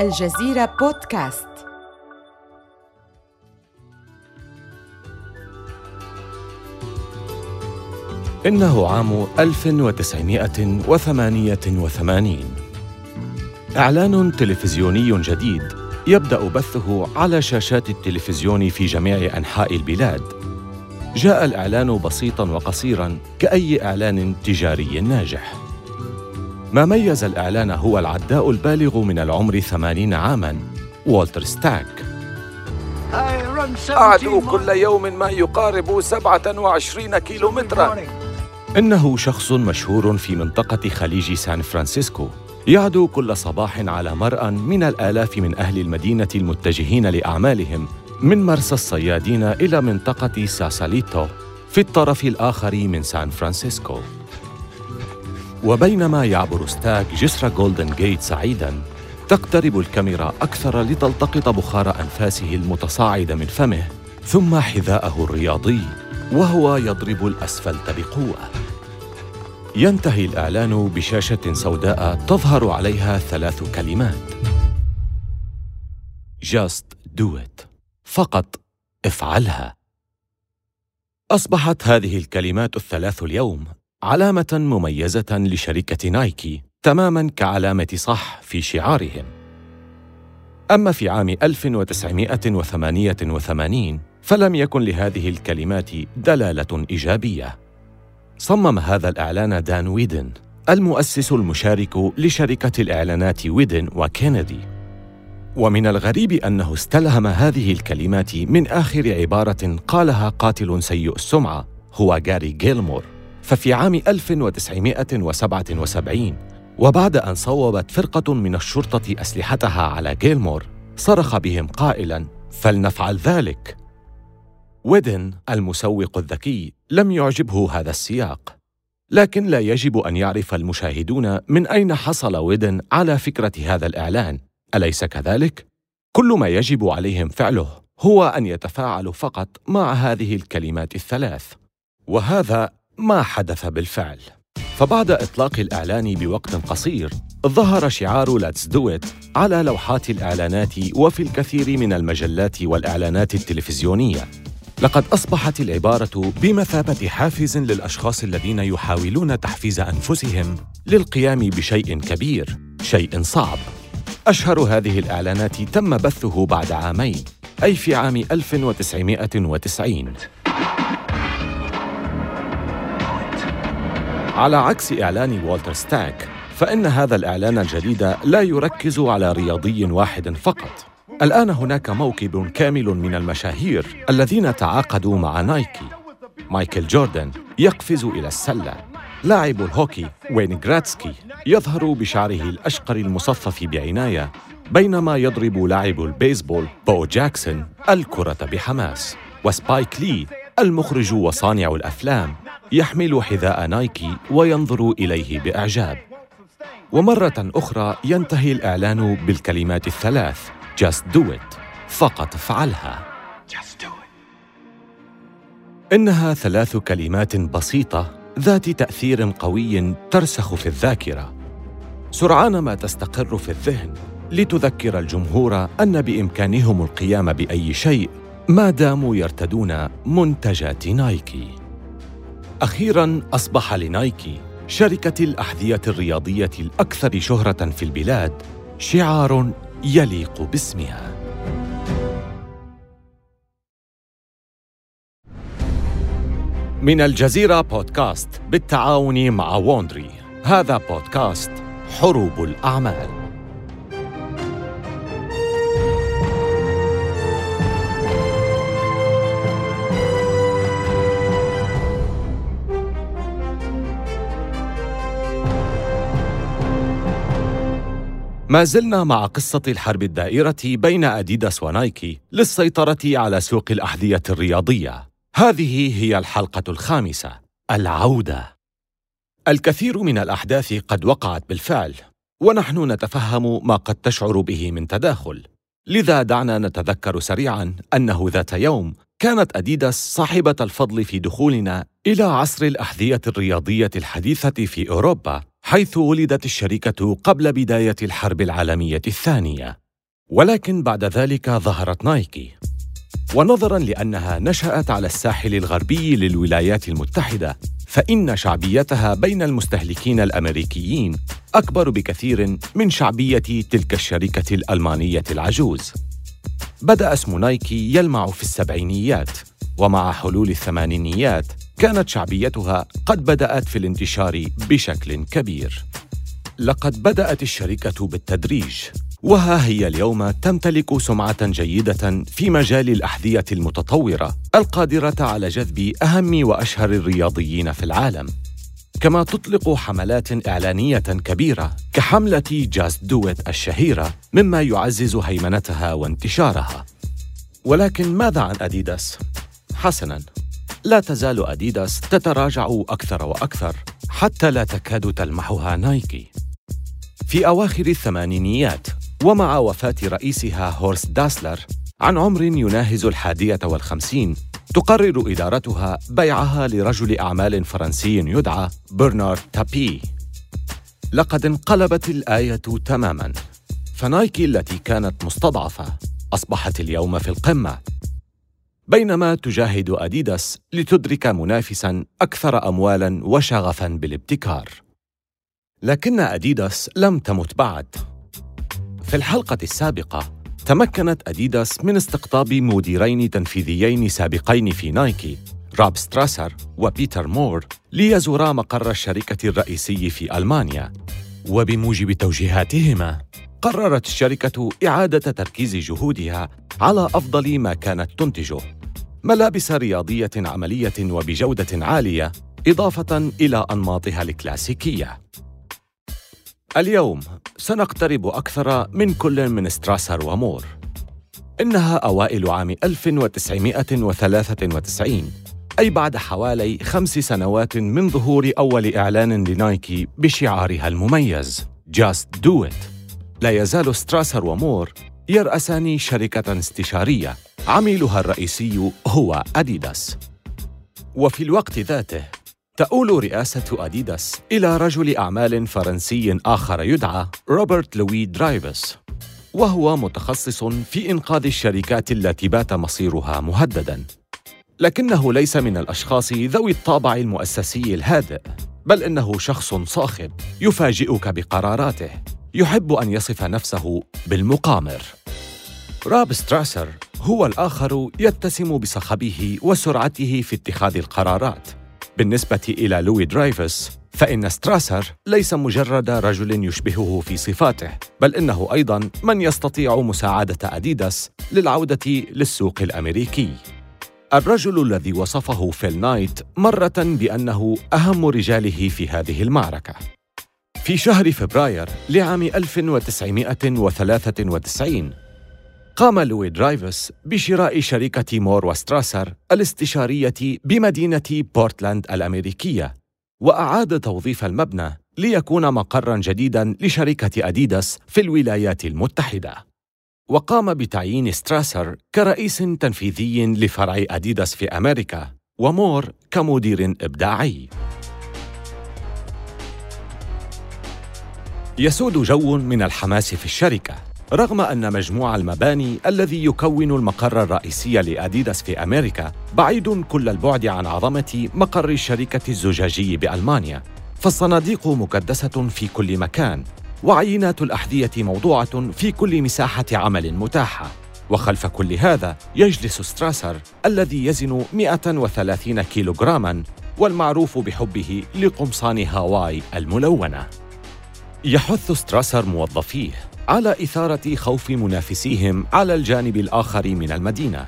الجزيرة بودكاست. إنه عام 1988 إعلان تلفزيوني جديد يبدأ بثه على شاشات التلفزيون في جميع أنحاء البلاد. جاء الإعلان بسيطاً وقصيراً كأي إعلان تجاري ناجح. ما ميز الإعلان هو العداء البالغ من العمر ثمانين عاماً والتر ستاك. يعدو كل يوم ما يقارب 27 كيلومتراً. إنه شخص مشهور في منطقة خليج سان فرانسيسكو. يعدو كل صباح على مرأى من الآلاف من أهل المدينة المتجهين لأعمالهم من مرسى الصيادين إلى منطقة ساوساليتو في الطرف الآخر من سان فرانسيسكو. وبينما يعبر ستاك جسر جولدن جيت سعيداً تقترب الكاميرا أكثر لتلتقط بخار أنفاسه المتصاعد من فمه ثم حذاءه الرياضي وهو يضرب الأسفلت بقوة. ينتهي الإعلان بشاشة سوداء تظهر عليها ثلاث كلمات. Just do it. فقط افعلها. أصبحت هذه الكلمات الثلاث اليوم علامة مميزة لشركة نايكي تماما كعلامة صح في شعارهم. أما في عام 1988 فلم يكن لهذه الكلمات دلالة إيجابية. صمم هذا الإعلان دان ويدن المؤسس المشارك لشركة الإعلانات ويدن وكينيدي. ومن الغريب أنه استلهم هذه الكلمات من آخر عبارة قالها قاتل سيء السمعة هو جاري جيلمور. ففي عام 1977 وبعد أن صوبت فرقة من الشرطة أسلحتها على جيلمور صرخ بهم قائلاً فلنفعل ذلك. ويدن المسوق الذكي لم يعجبه هذا السياق لكن لا يجب أن يعرف المشاهدون من أين حصل ويدن على فكرة هذا الإعلان. أليس كذلك؟ كل ما يجب عليهم فعله هو أن يتفاعلوا فقط مع هذه الكلمات الثلاث. وهذا ما حدث بالفعل. فبعد إطلاق الإعلان بوقت قصير ظهر شعار Just do it على لوحات الإعلانات وفي الكثير من المجلات والإعلانات التلفزيونية. لقد أصبحت العبارة بمثابة حافز للأشخاص الذين يحاولون تحفيز أنفسهم للقيام بشيء كبير شيء صعب. أشهر هذه الإعلانات تم بثه بعد عامين أي في عام 1990 على عكس إعلان والتر ستاك فإن هذا الإعلان الجديد لا يركز على رياضي واحد فقط. الآن هناك موكب كامل من المشاهير الذين تعاقدوا مع نايكي. مايكل جوردن يقفز إلى السلة. لاعب الهوكي وين جراتسكي يظهر بشعره الأشقر المصفف بعناية بينما يضرب لاعب البيسبول بو جاكسون الكرة بحماس. وسبايك لي المخرج وصانع الأفلام يحمل حذاء نايكي وينظر إليه بإعجاب. ومرة أخرى ينتهي الإعلان بالكلمات الثلاث Just do it. فقط افعلها إنها ثلاث كلمات بسيطة ذات تأثير قوي ترسخ في الذاكرة. سرعان ما تستقر في الذهن لتذكر الجمهور أن بإمكانهم القيام بأي شيء ما داموا يرتدون منتجات نايكي. أخيراً أصبح لنايكي شركة الأحذية الرياضية الأكثر شهرة في البلاد شعار يليق باسمها. من الجزيرة بودكاست بالتعاون مع ووندري هذا بودكاست حروب الأعمال. ما زلنا مع قصة الحرب الدائرة بين أديداس ونايكي للسيطرة على سوق الأحذية الرياضية. هذه هي الحلقة الخامسة، العودة. الكثير من الأحداث قد وقعت بالفعل، ونحن نتفهم ما قد تشعر به من تداخل. لذا دعنا نتذكر سريعا أنه ذات يوم كانت أديداس صاحبة الفضل في دخولنا إلى عصر الأحذية الرياضية الحديثة في أوروبا حيث ولدت الشركة قبل بداية الحرب العالمية الثانية. ولكن بعد ذلك ظهرت نايكي. ونظرا لأنها نشأت على الساحل الغربي للولايات المتحدة فإن شعبيتها بين المستهلكين الأمريكيين أكبر بكثير من شعبية تلك الشركة الألمانية العجوز. بدأ اسم نايكي يلمع في السبعينيات ومع حلول الثمانينيات كانت شعبيتها قد بدأت في الانتشار بشكل كبير. لقد بدأت الشركة بالتدريج وها هي اليوم تمتلك سمعة جيدة في مجال الأحذية المتطورة القادرة على جذب أهم وأشهر الرياضيين في العالم. كما تطلق حملات إعلانية كبيرة كحملة جاست دويت الشهيرة مما يعزز هيمنتها وانتشارها. ولكن ماذا عن اديداس حسنا. لا تزال أديداس تتراجع أكثر وأكثر حتى لا تكاد تلمحها نايكي. في أواخر الثمانينيات ومع وفاة رئيسها هورست داسلر عن عمر يناهز الحادية والخمسين تقرر إدارتها بيعها لرجل أعمال فرنسي يدعى برنارد تابي. لقد انقلبت الآية تماماً فنايكي التي كانت مستضعفة أصبحت اليوم في القمة. بينما تجاهد أديداس لتدرك منافساً أكثر أموالاً وشغفاً بالابتكار. لكن أديداس لم تمت بعد. في الحلقة السابقة تمكنت أديداس من استقطاب مديرين تنفيذيين سابقين في نايكي راب ستراسر وبيتر مور ليزورا مقر الشركة الرئيسي في ألمانيا. وبموجب توجيهاتهما قررت الشركة إعادة تركيز جهودها على أفضل ما كانت تنتجه. ملابس رياضية عملية وبجودة عالية إضافة إلى أنماطها الكلاسيكية. اليوم سنقترب أكثر من كل من ستراسر ومور. إنها أوائل عام 1993 أي بعد حوالي خمس سنوات من ظهور أول إعلان لنايكي بشعارها المميز Just Do It. لا يزال ستراسر ومور يرأسان شركة استشارية عميلها الرئيسي هو أديداس. وفي الوقت ذاته تؤول رئاسة أديداس إلى رجل أعمال فرنسي آخر يدعى روبرت لوي درايفس. وهو متخصص في إنقاذ الشركات التي بات مصيرها مهدداً. لكنه ليس من الأشخاص ذوي الطابع المؤسسي الهادئ بل إنه شخص صاخب يفاجئك بقراراته يحب أن يصف نفسه بالمقامر. روب ستراسر هو الآخر يتسم بصخبه وسرعته في اتخاذ القرارات. بالنسبة إلى لوي درايفس فإن ستراسر ليس مجرد رجل يشبهه في صفاته بل إنه أيضاً من يستطيع مساعدة أديداس للعودة للسوق الأمريكي. الرجل الذي وصفه فيل نايت مرة بأنه أهم رجاله في هذه المعركة. في شهر فبراير لعام 1993 قام لوي درايفس بشراء شركة مور وستراسر الاستشارية بمدينة بورتلاند الأمريكية وأعاد توظيف المبنى ليكون مقرا جديدا لشركة أديداس في الولايات المتحدة. وقام بتعيين ستراسر كرئيس تنفيذي لفرع أديداس في أمريكا ومور كمدير إبداعي. يسود جو من الحماس في الشركة. رغم أن مجموع المباني الذي يكون المقر الرئيسي لأديداس في أمريكا بعيد كل البعد عن عظمة مقر الشركة الزجاجي بألمانيا فالصناديق مكدسة في كل مكان وعينات الأحذية موضوعة في كل مساحة عمل متاحة. وخلف كل هذا يجلس ستراسر الذي يزن 130 كيلوغراما والمعروف بحبه لقمصان هاواي الملونة. يحث ستراسر موظفيه على إثارة خوف منافسيهم على الجانب الآخر من المدينة.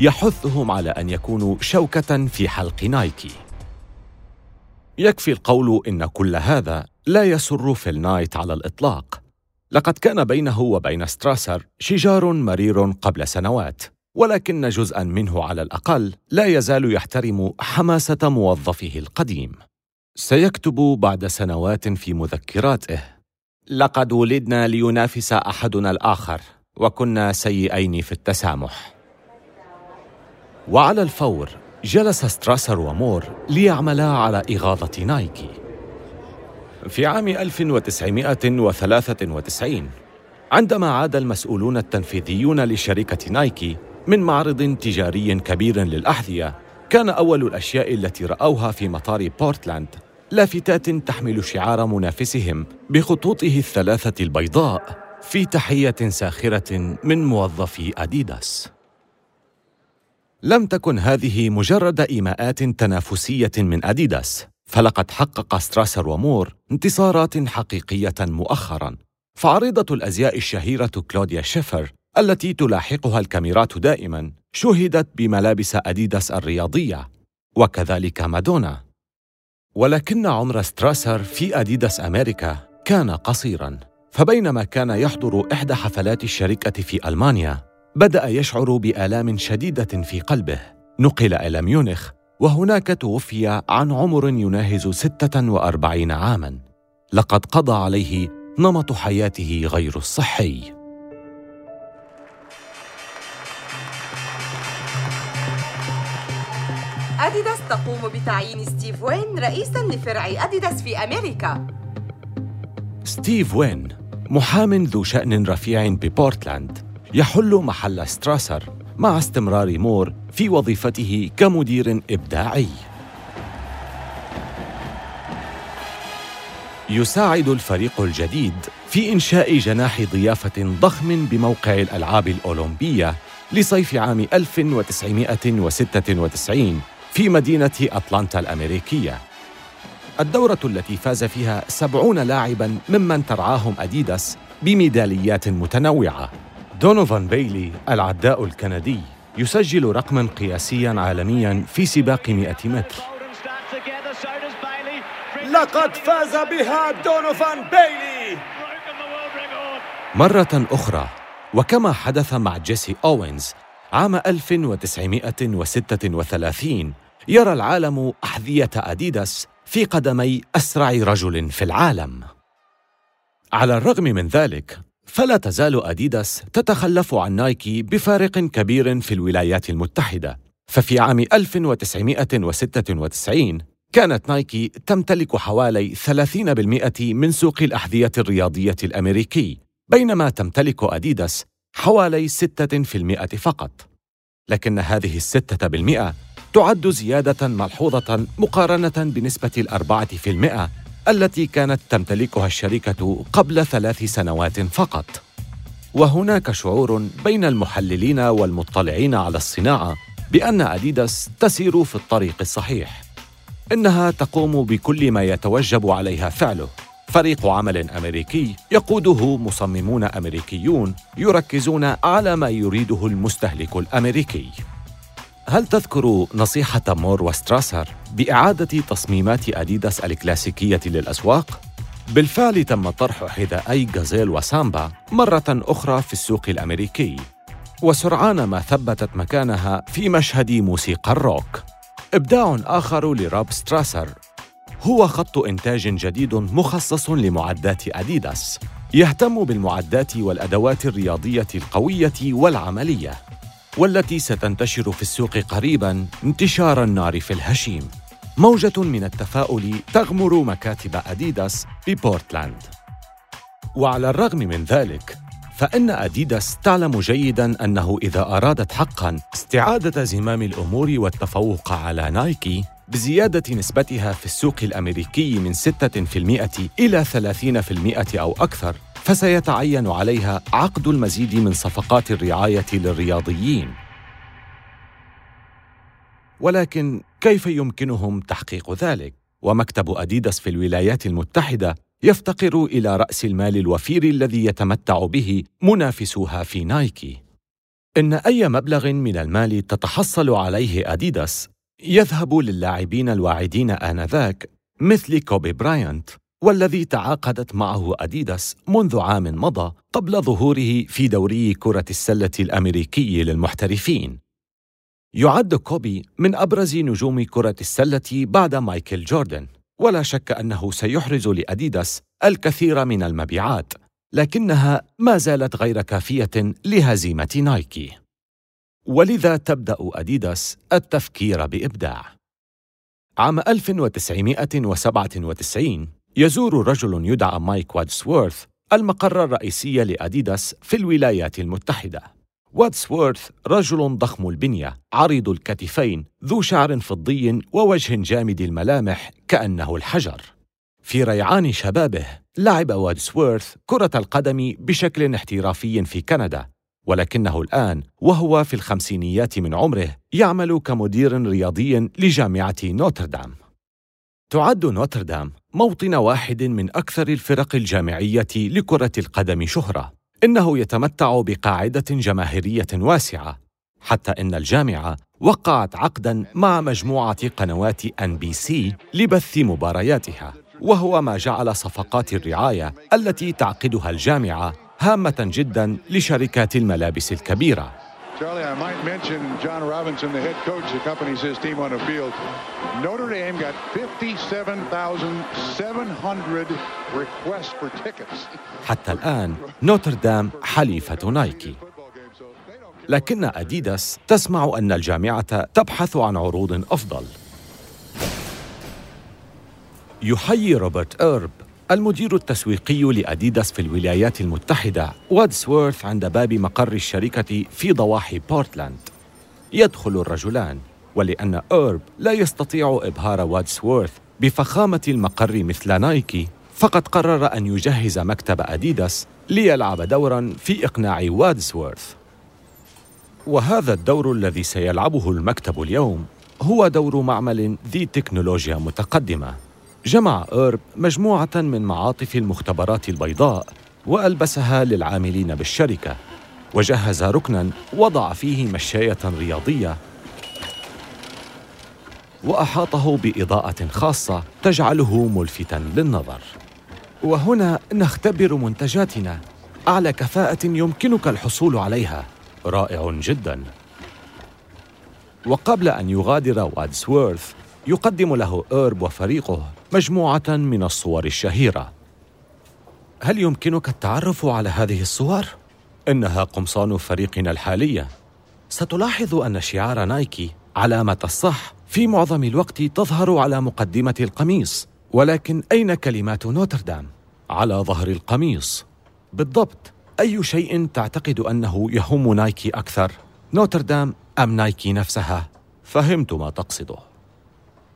يحثهم على أن يكونوا شوكة في حلق نايكي. يكفي القول إن كل هذا لا يسر فيل نايت على الإطلاق. لقد كان بينه وبين ستراسر شجار مرير قبل سنوات ولكن جزءا منه على الأقل لا يزال يحترم حماسة موظفه القديم. سيكتب بعد سنوات في مذكراته لقد ولدنا لينافس أحدنا الآخر وكنا سيئين في التسامح. وعلى الفور جلس ستراسر ومور ليعملا على إغاظة نايكي. في عام 1993 عندما عاد المسؤولون التنفيذيون لشركة نايكي من معرض تجاري كبير للأحذية كان أول الأشياء التي رأوها في مطار بورتلاند. لافتات تحمل شعار منافسهم بخطوطه الثلاثة البيضاء في تحية ساخرة من موظفي أديداس. لم تكن هذه مجرد إيماءات تنافسية من أديداس، فلقد حقق ستراسر ومور انتصارات حقيقية مؤخراً. فعريضة الأزياء الشهيرة كلوديا شيفر التي تلاحقها الكاميرات دائماً شوهدت بملابس أديداس الرياضية، وكذلك مادونا. ولكن عمر ستراسر في أديداس أمريكا كان قصيراً. فبينما كان يحضر إحدى حفلات الشركة في ألمانيا بدأ يشعر بآلام شديدة في قلبه. نقل إلى ميونخ وهناك توفي عن عمر يناهز 46 عاماً. لقد قضى عليه نمط حياته غير الصحي. أديداس تقوم بتعيين ستيف وين رئيساً لفرع أديداس في أمريكا. ستيف وين محام ذو شأن رفيع ببورتلاند يحل محل ستراسر مع استمرار مور في وظيفته كمدير إبداعي. يساعد الفريق الجديد في إنشاء جناح ضيافة ضخم بموقع الألعاب الأولمبية لصيف عام 1996 في مدينة أطلانتا الأمريكية. الدورة التي فاز فيها سبعون لاعباً ممن ترعاهم أديداس بميداليات متنوعة. دونوفان بيلي العداء الكندي يسجل رقماً قياسياً عالمياً في سباق 100 متر. لقد فاز بها دونوفان بيلي. مرة أخرى وكما حدث مع جيسي أوينز عام 1936 يرى العالم أحذية أديداس في قدمي أسرع رجل في العالم. على الرغم من ذلك فلا تزال أديداس تتخلف عن نايكي بفارق كبير في الولايات المتحدة. ففي عام 1996 كانت نايكي تمتلك حوالي 30% من سوق الأحذية الرياضية الأمريكي بينما تمتلك أديداس حوالي 6% فقط. لكن هذه الستة بالمئة تعد زيادة ملحوظة مقارنة بنسبة الأربعة في المئة التي كانت تمتلكها الشركة قبل ثلاث سنوات فقط. وهناك شعور بين المحللين والمطلعين على الصناعة بأن أديداس تسير في الطريق الصحيح. إنها تقوم بكل ما يتوجب عليها فعله. فريق عمل أمريكي يقوده مصممون أمريكيون يركزون على ما يريده المستهلك الأمريكي. هل تذكر نصيحة مور وستراسر بإعادة تصميمات أديداس الكلاسيكية للأسواق؟ بالفعل تم طرح حذائي غازيل وسامبا مرة أخرى في السوق الأمريكي وسرعان ما ثبتت مكانها في مشهد موسيقى الروك إبداع آخر لراب ستراسر هو خط إنتاج جديد مخصص لمعدات أديداس يهتم بالمعدات والأدوات الرياضية القوية والعملية والتي ستنتشر في السوق قريبا انتشار النار في الهشيم. موجة من التفاؤل تغمر مكاتب أديداس ببورتلاند. وعلى الرغم من ذلك فإن أديداس تعلم جيداً أنه إذا أرادت حقاً استعادة زمام الأمور والتفوق على نايكي بزيادة نسبتها في السوق الأمريكي من 6% إلى 30% أو أكثر. فسيتعين عليها عقد المزيد من صفقات الرعاية للرياضيين. ولكن كيف يمكنهم تحقيق ذلك؟ ومكتب أديداس في الولايات المتحدة يفتقر إلى رأس المال الوفير الذي يتمتع به منافسوها في نايكي. إن أي مبلغ من المال تتحصل عليه أديداس يذهب للاعبين الواعدين آنذاك مثل كوبي برايانت. والذي تعاقدت معه أديداس منذ عام مضى قبل ظهوره في دوري كرة السلة الأمريكي للمحترفين. يعد كوبي من أبرز نجوم كرة السلة بعد مايكل جوردن، ولا شك أنه سيحرز لأديداس الكثير من المبيعات، لكنها ما زالت غير كافية لهزيمة نايكي. ولذا تبدأ أديداس التفكير بإبداع. عام 1997 يزور رجل يدعى مايك وادسورث المقر الرئيسي لأديداس في الولايات المتحدة. واتسوورث رجل ضخم البنية عريض الكتفين ذو شعر فضي ووجه جامد الملامح كأنه الحجر. في ريعان شبابه لعب وادسوورث كرة القدم بشكل احترافي في كندا ولكنه الآن وهو في الخمسينيات من عمره يعمل كمدير رياضي لجامعة نوتردام. تعد نوتردام موطن واحد من أكثر الفرق الجامعية لكرة القدم شهرة. إنه يتمتع بقاعدة جماهيرية واسعة حتى إن الجامعة وقعت عقداً مع مجموعة قنوات أن بي سي لبث مبارياتها وهو ما جعل صفقات الرعاية التي تعقدها الجامعة هامة جدا لشركات الملابس الكبيرة. Charlie, I might mention John Robinson, the head coach accompanies his team on the field. Notre Dame got 57,700 requests for tickets. حتى الآن نوتردام حليفة نايكي لكن أديداس تسمع أن الجامعة تبحث عن عروض أفضل يحيي روبرت إيرب المدير التسويقي لأديداس في الولايات المتحدة وادسورث عند باب مقر الشركة في ضواحي بورتلاند. يدخل الرجلان ولأن إيرب لا يستطيع إبهار وادسورث بفخامة المقر مثل نايكي فقد قرر أن يجهز مكتب أديداس ليلعب دورا في إقناع وادسورث. وهذا الدور الذي سيلعبه المكتب اليوم هو دور معمل ذي تكنولوجيا متقدمة. جمع إيرب مجموعة من معاطف المختبرات البيضاء وألبسها للعاملين بالشركة وجهز ركنا وضع فيه مشاية رياضية وأحاطه بإضاءة خاصة تجعله ملفتا للنظر. وهنا نختبر منتجاتنا أعلى كفاءة يمكنك الحصول عليها. رائع جدا. وقبل أن يغادر وادسورث يقدم له إيرب وفريقه. مجموعة من الصور الشهيرة هل يمكنك التعرف على هذه الصور؟ إنها قمصان فريقنا الحالية ستلاحظ أن شعار نايكي علامة الصح في معظم الوقت تظهر على مقدمة القميص ولكن أين كلمات نوتردام؟ على ظهر القميص بالضبط أي شيء تعتقد أنه يهم نايكي أكثر؟ نوتردام أم نايكي نفسها؟ فهمت ما تقصده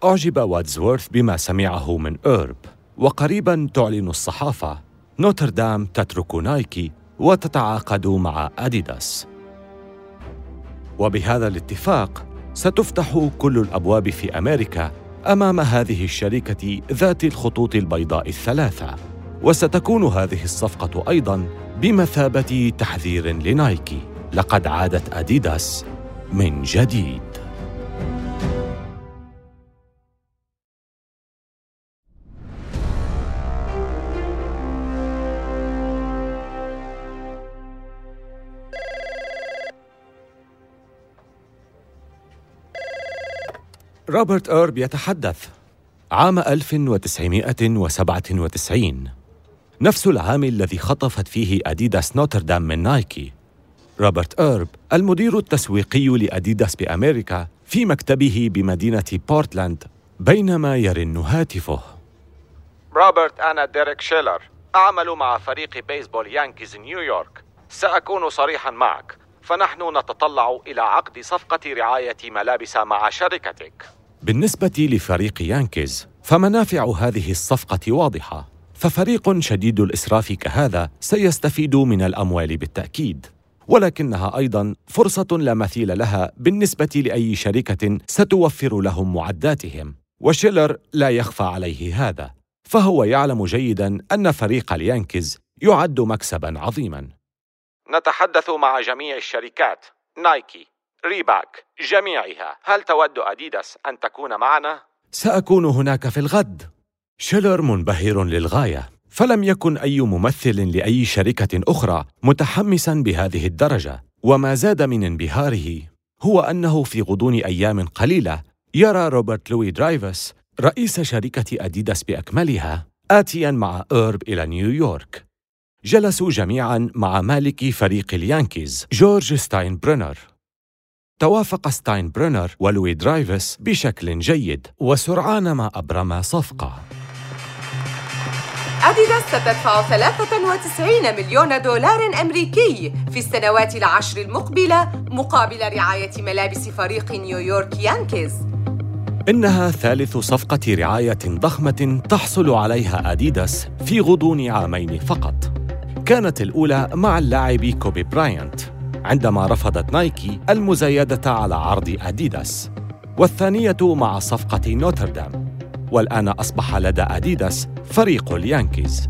أعجب وادزورث بما سمعه من إيرب وقريبا تعلن الصحافة نوتردام تترك نايكي وتتعاقد مع أديداس. وبهذا الاتفاق ستفتح كل الأبواب في أمريكا أمام هذه الشركة ذات الخطوط البيضاء الثلاثة وستكون هذه الصفقة أيضا بمثابة تحذير لنايكي. لقد عادت أديداس من جديد. روبرت إيرب يتحدث عام 1997 نفس العام الذي خطفت فيه أديداس نوتردام من نايكي. روبرت إيرب المدير التسويقي لأديداس بأمريكا في مكتبه بمدينة بورتلاند بينما يرن هاتفه. روبرت أنا ديريك شيلر. أعمل مع فريق بيسبول يانكيز نيويورك سأكون صريحا معك. فنحن نتطلع إلى عقد صفقة رعاية ملابس مع شركتك. بالنسبة لفريق يانكيز فمنافع هذه الصفقة واضحة. ففريق شديد الإسراف كهذا سيستفيد من الأموال بالتأكيد. ولكنها أيضا فرصة لا مثيل لها بالنسبة لأي شركة ستوفر لهم معداتهم. وشيلر لا يخفى عليه هذا فهو يعلم جيدا أن فريق اليانكيز يعد مكسبا عظيما. نتحدث مع جميع الشركات نايكي. ريبوك جميعها. هل تود أديداس أن تكون معنا؟ سأكون هناك في الغد. شيلر منبهر للغاية. فلم يكن أي ممثل لأي شركة أخرى متحمسا بهذه الدرجة. وما زاد من انبهاره هو أنه في غضون أيام قليلة يرى روبرت لوي درايفس رئيس شركة أديداس بأكملها آتيا مع إيرب إلى نيويورك. جلسوا جميعا مع مالك فريق اليانكيز جورج ستاينبرينر توافق ستاينبرينر ولوي درايفس بشكل جيد وسرعان ما أبرما صفقة. أديداس ستدفع 93 مليون دولار أمريكي في السنوات العشر المقبلة مقابل رعاية ملابس فريق نيويورك يانكيز. إنها ثالث صفقة رعاية ضخمة تحصل عليها أديداس في غضون عامين فقط. كانت الأولى مع اللاعب كوبي برايانت. عندما رفضت نايكي المزايدة على عرض أديداس، والثانية مع صفقة نوتردام، والآن أصبح لدى أديداس فريق اليانكيز.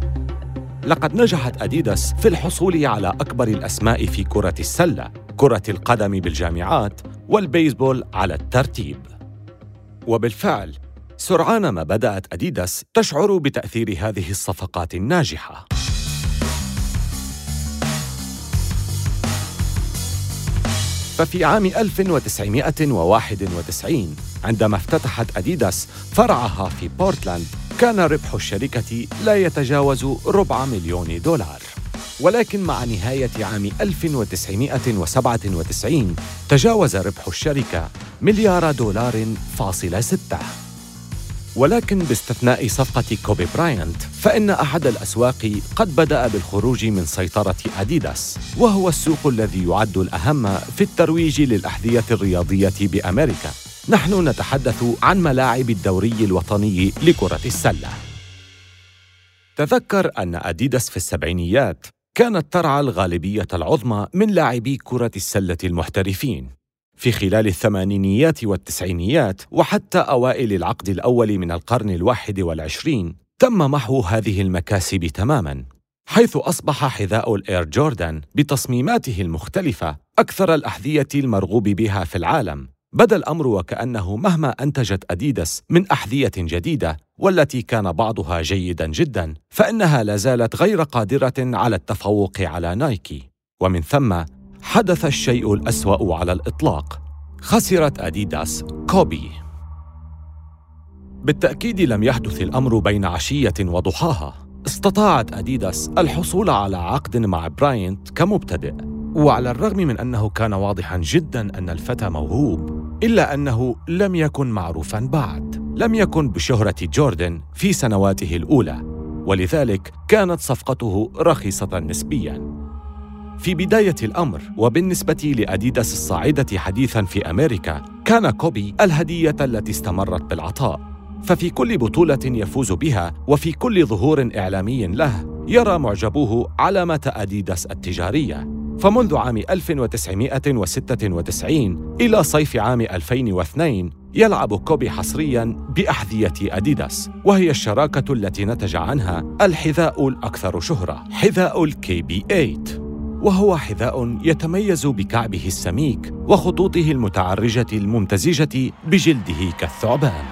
لقد نجحت أديداس في الحصول على أكبر الأسماء في كرة السلة، كرة القدم بالجامعات، والبيسبول على الترتيب. وبالفعل سرعان ما بدأت أديداس تشعر بتأثير هذه الصفقات الناجحة ففي عام 1991 عندما افتتحت أديداس فرعها في بورتلاند كان ربح الشركة لا يتجاوز ربع مليون دولار. ولكن مع نهاية عام 1997 تجاوز ربح الشركة مليار دولار فاصل ستة. ولكن باستثناء صفقة كوبي برايانت فإن أحد الأسواق قد بدأ بالخروج من سيطرة أديداس وهو السوق الذي يعد الأهم في الترويج للأحذية الرياضية بأمريكا. نحن نتحدث عن ملاعب الدوري الوطني لكرة السلة. تذكر أن أديداس في السبعينيات كانت ترعى الغالبية العظمى من لاعبي كرة السلة المحترفين. في خلال الثمانينيات والتسعينيات وحتى أوائل العقد الأول من القرن الواحد والعشرين تم محو هذه المكاسب تماماً حيث أصبح حذاء الإير جوردان بتصميماته المختلفة أكثر الأحذية المرغوب بها في العالم. بدا الأمر وكأنه مهما أنتجت أديداس من أحذية جديدة والتي كان بعضها جيدا جدا فإنها لا زالت غير قادرة على التفوق على نايكي. ومن ثم حدث الشيء الأسوأ على الإطلاق. خسرت أديداس كوبي. بالتأكيد لم يحدث الأمر بين عشية وضحاها. استطاعت أديداس الحصول على عقد مع برايانت كمبتدئ. وعلى الرغم من أنه كان واضحا جدا أن الفتى موهوب إلا أنه لم يكن معروفا بعد. لم يكن بشهرة جوردن في سنواته الأولى ولذلك كانت صفقته رخيصة نسبيا. في بداية الأمر وبالنسبة لأديداس الصاعدة حديثا في أمريكا كان كوبي الهدية التي استمرت بالعطاء. ففي كل بطولة يفوز بها وفي كل ظهور إعلامي له يرى معجبوه علامة أديداس التجارية. فمنذ عام 1996 إلى صيف عام 2002 يلعب كوبي حصريا بأحذية أديداس وهي الشراكة التي نتج عنها الحذاء الأكثر شهرة حذاء ال KB 8 وهو حذاء يتميز بكعبه السميك وخطوطه المتعرجة الممتزجة بجلده كالثعبان.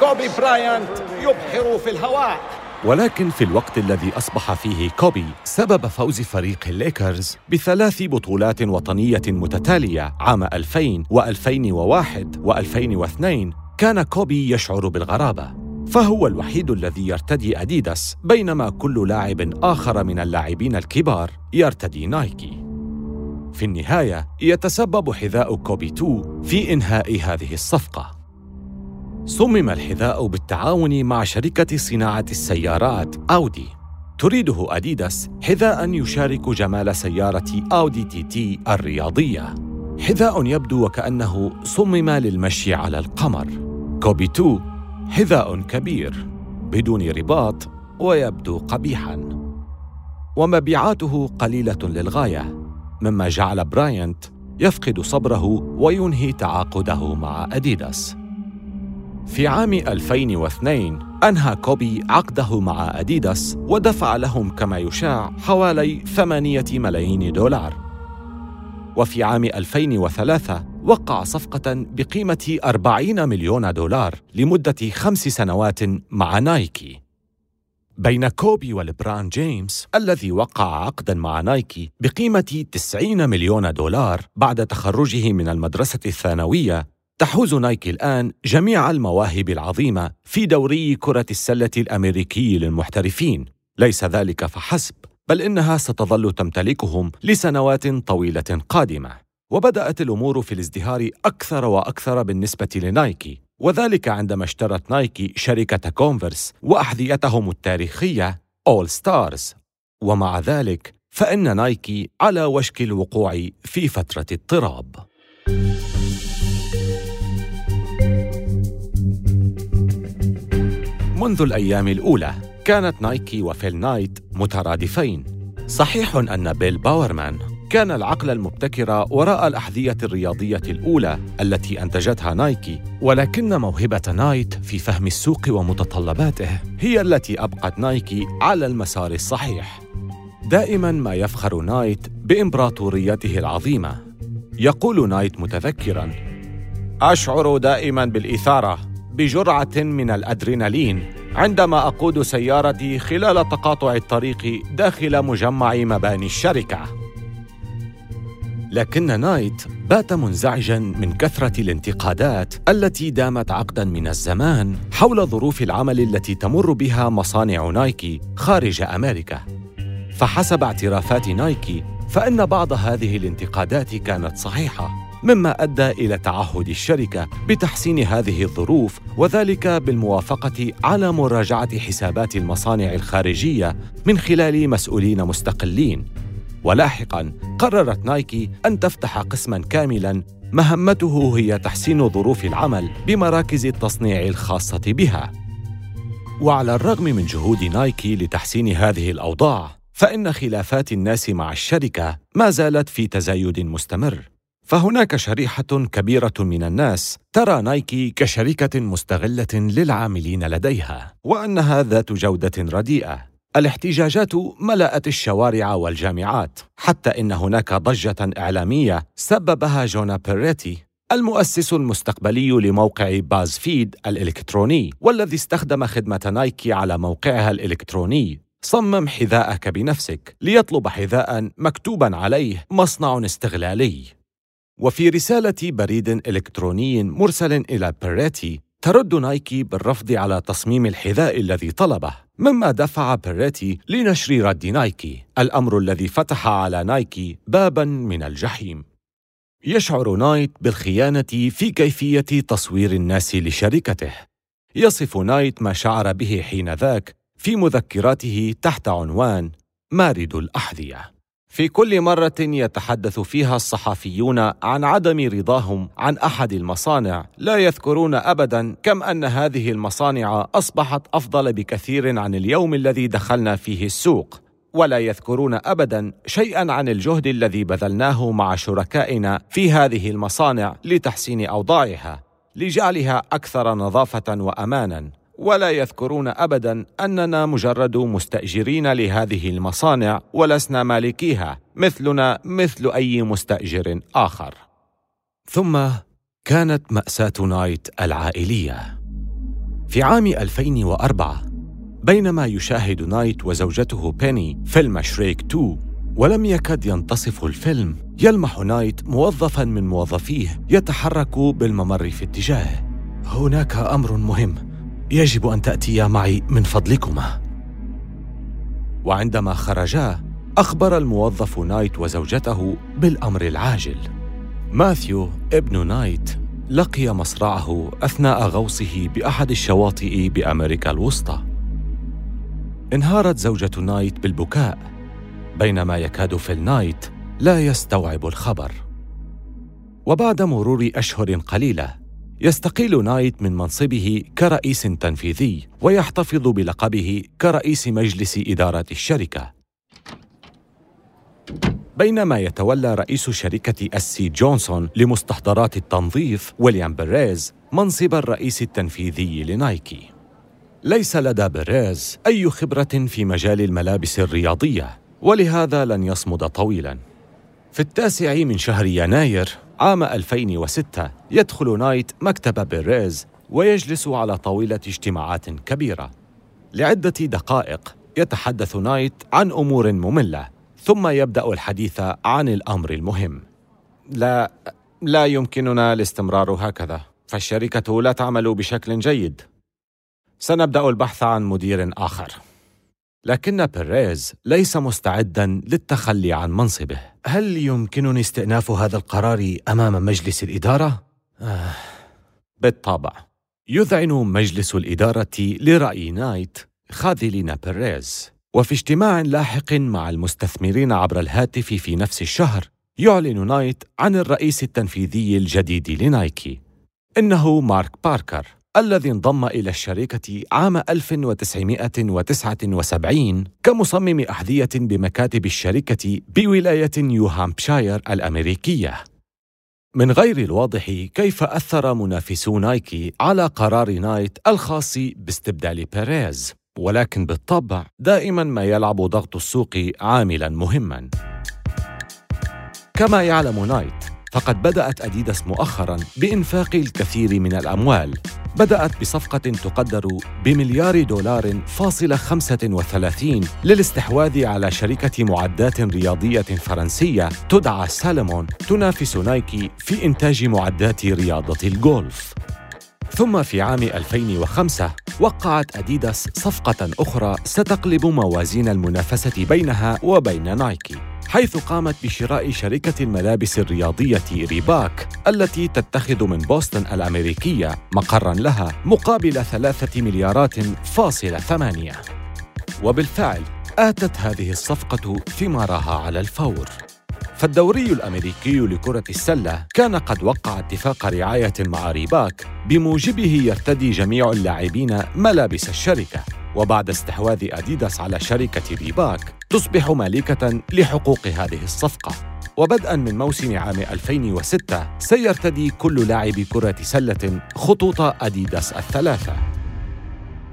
كوبي برايانت يبحر في الهواء. ولكن في الوقت الذي أصبح فيه كوبي سبب فوز فريق الليكرز بثلاث بطولات وطنية متتالية عام 2000 و2001 و2002 كان كوبي يشعر بالغرابة. فهو الوحيد الذي يرتدي أديداس بينما كل لاعب آخر من اللاعبين الكبار يرتدي نايكي. في النهاية يتسبب حذاء كوبي 2 في إنهاء هذه الصفقة. صمم الحذاء بالتعاون مع شركة صناعة السيارات أودي. تريده أديداس حذاء يشارك جمال سيارة أودي TT الرياضية. حذاء يبدو وكأنه صمم للمشي على القمر. كوبي 2 حذاء كبير بدون رباط ويبدو قبيحا. ومبيعاته قليلة للغاية مما جعل برايانت يفقد صبره وينهي تعاقده مع أديداس. في عام 2002 أنهى كوبي عقده مع أديداس ودفع لهم كما يشاع حوالي 8 ملايين دولار. وفي عام 2003 وقع صفقة بقيمة 40 مليون دولار لمدة خمس سنوات مع نايكي. بين كوبي وليبرون جيمس الذي وقع عقدا مع نايكي بقيمة 90 مليون دولار بعد تخرجه من المدرسة الثانوية تحوز نايكي الآن جميع المواهب العظيمة في دوري كرة السلة الأمريكي للمحترفين. ليس ذلك فحسب بل إنها ستظل تمتلكهم لسنوات طويلة قادمة. وبدأت الأمور في الازدهار أكثر وأكثر بالنسبة لنايكي وذلك عندما اشترت نايكي شركة كونفرس وأحذيتهم التاريخية All Stars ومع ذلك فإن نايكي على وشك الوقوع في فترة اضطراب. منذ الأيام الأولى كانت نايكي وفيل نايت مترادفين. صحيح أن بيل باورمان كان العقل المبتكر وراء الأحذية الرياضية الأولى التي أنتجتها نايكي ولكن موهبة نايت في فهم السوق ومتطلباته هي التي أبقت نايكي على المسار الصحيح. دائما ما يفخر نايت بإمبراطوريته العظيمة. يقول نايت متذكرا أشعر دائما بالإثارة بجرعة من الأدرينالين عندما أقود سيارتي خلال تقاطع الطريق داخل مجمع مباني الشركة. لكن نايت بات منزعجا من كثرة الانتقادات التي دامت عقدا من الزمان حول ظروف العمل التي تمر بها مصانع نايكي خارج أمريكا. فحسب اعترافات نايكي فإن بعض هذه الانتقادات كانت صحيحة مما أدى إلى تعهد الشركة بتحسين هذه الظروف وذلك بالموافقة على مراجعة حسابات المصانع الخارجية من خلال مسؤولين مستقلين. ولاحقا قررت نايكي أن تفتح قسما كاملا مهمته هي تحسين ظروف العمل بمراكز التصنيع الخاصة بها. وعلى الرغم من جهود نايكي لتحسين هذه الأوضاع فإن خلافات الناس مع الشركة ما زالت في تزايد مستمر. فهناك شريحة كبيرة من الناس ترى نايكي كشركة مستغلة للعاملين لديها وأنها ذات جودة رديئة. الاحتجاجات ملأت الشوارع والجامعات حتى إن هناك ضجة إعلامية سببها جونا بيريتي المؤسس المستقبلي لموقع باز فيد الإلكتروني والذي استخدم خدمة نايكي على موقعها الإلكتروني. صمم حذاءك بنفسك ليطلب حذاء مكتوبا عليه مصنع استغلالي. وفي رسالة بريد إلكتروني مرسل إلى بيريتي ترد نايكي بالرفض على تصميم الحذاء الذي طلبه مما دفع بيريتي لنشر رد نايكي الأمر الذي فتح على نايكي بابا من الجحيم. يشعر نايت بالخيانة في كيفية تصوير الناس لشركته. يصف نايت ما شعر به حين ذاك في مذكراته تحت عنوان مارد الأحذية. في كل مرة يتحدث فيها الصحفيون عن عدم رضاهم عن أحد المصانع، لا يذكرون أبدا كم أن هذه المصانع أصبحت أفضل بكثير عن اليوم الذي دخلنا فيه السوق، ولا يذكرون ابدا شيئا عن الجهد الذي بذلناه مع شركائنا في هذه المصانع لتحسين أوضاعها لجعلها أكثر نظافة وامانا. ولا يذكرون ابدا أننا مجرد مستأجرين لهذه المصانع ولسنا مالكيها مثلنا مثل أي مستأجر آخر. ثم كانت مأساة نايت العائلية. في عام 2004 بينما يشاهد نايت وزوجته بيني فيلم شريك 2 ولم يكد ينتصف الفيلم يلمح نايت موظفا من موظفيه يتحرك بالممر في اتجاهه. هناك أمر مهم. يجب أن تأتيا معي من فضلكما. وعندما خرجا أخبر الموظف نايت وزوجته بالأمر العاجل. ماثيو ابن نايت لقي مصرعه أثناء غوصه بأحد الشواطئ بأمريكا الوسطى. انهارت زوجة نايت بالبكاء بينما يكاد فيل نايت لا يستوعب الخبر. وبعد مرور أشهر قليلة يستقيل نايت من منصبه كرئيس تنفيذي ويحتفظ بلقبه كرئيس مجلس إدارة الشركة. بينما يتولى رئيس شركة إس سي جونسون لمستحضرات التنظيف ويليام بيريز منصب الرئيس التنفيذي لنايكي. ليس لدى بيريز أي خبرة في مجال الملابس الرياضية ولهذا لن يصمد طويلا. في التاسع من شهر يناير عام 2006 يدخل نايت مكتب بيريز ويجلس على طاولة اجتماعات كبيرة. لعدة دقائق يتحدث نايت عن أمور مملة ثم يبدأ الحديث عن الأمر المهم. لا لا يمكننا الاستمرار هكذا. فالشركة لا تعمل بشكل جيد. سنبدأ البحث عن مدير آخر. لكن بيريز ليس مستعدا للتخلي عن منصبه. هل يمكنني استئناف هذا القرار أمام مجلس الإدارة؟ آه. بالطبع. يذعن مجلس الإدارة لرأي نايت خاذلين بيريز. وفي اجتماع لاحق مع المستثمرين عبر الهاتف في نفس الشهر يعلن نايت عن الرئيس التنفيذي الجديد لنايكي إنه مارك باركر. الذي انضم إلى الشركة عام 1979 كمصمم أحذية بمكاتب الشركة بولاية نيو هامبشاير الأمريكية. من غير الواضح كيف أثر منافسو نايكي على قرار نايت الخاص باستبدال بيريز، ولكن بالطبع دائما ما يلعب ضغط السوق عاملا مهما. كما يعلم نايت فقد بدأت أديداس مؤخرا بإنفاق الكثير من الأموال. بدأت بصفقة تقدر بمليار دولار فاصلة 35 للاستحواذ على شركة معدات رياضية فرنسية تدعى سالومون تنافس نايكي في إنتاج معدات رياضة الجولف ثم في عام 2005 وقعت أديداس صفقة أخرى ستقلب موازين المنافسة بينها وبين نايكي. حيث قامت بشراء شركة الملابس الرياضية ريبوك التي تتخذ من بوسطن الأمريكية مقرا لها مقابل ثلاثة مليارات فاصلة ثمانية. وبالفعل آتت هذه الصفقة ثمارها على الفور. فالدوري الأمريكي لكرة السلة كان قد وقع اتفاق رعاية مع ريبوك بموجبه يرتدي جميع اللاعبين ملابس الشركة. وبعد استحواذ أديداس على شركة ريبوك تصبح مالكة لحقوق هذه الصفقة. وبدءا من موسم عام 2006 سيرتدي كل لاعب كرة سلة خطوط أديداس الثلاثة.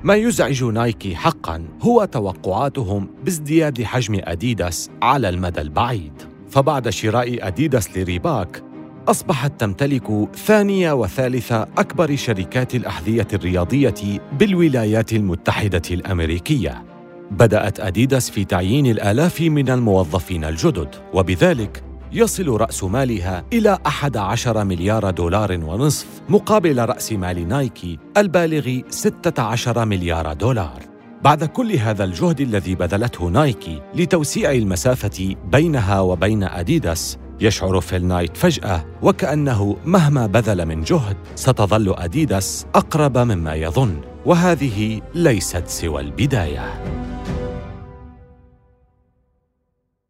ما يزعج نايكي حقا هو توقعاتهم بازدياد حجم أديداس على المدى البعيد. فبعد شراء أديداس لريباك أصبحت تمتلك ثانية وثالث أكبر شركات الأحذية الرياضية بالولايات المتحدة الأمريكية. بدأت أديداس في تعيين الآلاف من الموظفين الجدد، وبذلك يصل رأس مالها إلى 11 مليار دولار ونصف مقابل رأس مال نايكي البالغ 16 مليار دولار. بعد كل هذا الجهد الذي بذلته نايكي لتوسيع المسافة بينها وبين أديداس يشعر فيل نايت فجأة وكأنه مهما بذل من جهد ستظل أديداس أقرب مما يظن وهذه ليست سوى البداية.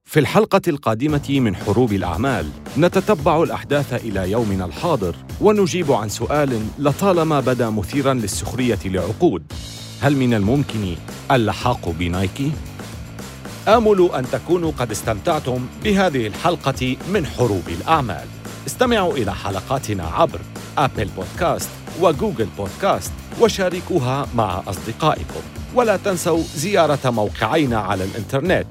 في الحلقة القادمة من حروب الأعمال نتتبع الأحداث إلى يومنا الحاضر ونجيب عن سؤال لطالما بدا مثيرا للسخرية لعقود. هل من الممكن اللحاق بنايكي؟ آمل أن تكونوا قد استمتعتم بهذه الحلقة من حروب الأعمال. استمعوا إلى حلقاتنا عبر أبل بودكاست وجوجل بودكاست وشاركوها مع أصدقائكم. ولا تنسوا زيارة موقعينا على الإنترنت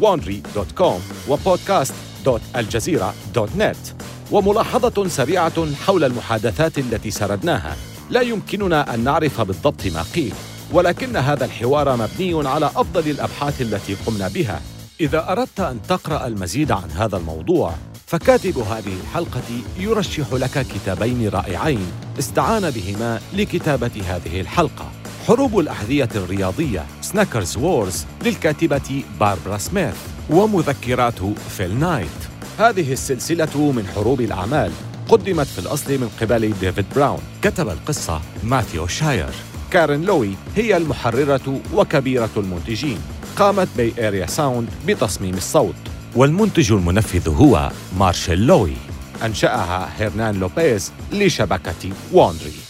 wonry.com وبودكاست.الجزيرة.net وملاحظة سريعة حول المحادثات التي سردناها. لا يمكننا أن نعرف بالضبط ما قيل. ولكن هذا الحوار مبني على أفضل الأبحاث التي قمنا بها. إذا أردت أن تقرأ المزيد عن هذا الموضوع فكاتب هذه الحلقة يرشح لك كتابين رائعين. استعان بهما لكتابة هذه الحلقة. حروب الأحذية الرياضية Sneakers Wars للكاتبة باربرا سميث ومذكرات فيل نايت. هذه السلسلة من حروب الأعمال قدمت في الأصل من قبل ديفيد براون كتب القصة ماثيو شاير. كارين لوي هي المحررة وكبيرة المنتجين. قامت Bay Area Sound بتصميم الصوت. والمنتج المنفذ هو مارشيل لوي. أنشأها هيرنان لوبيز لشبكة Wondery.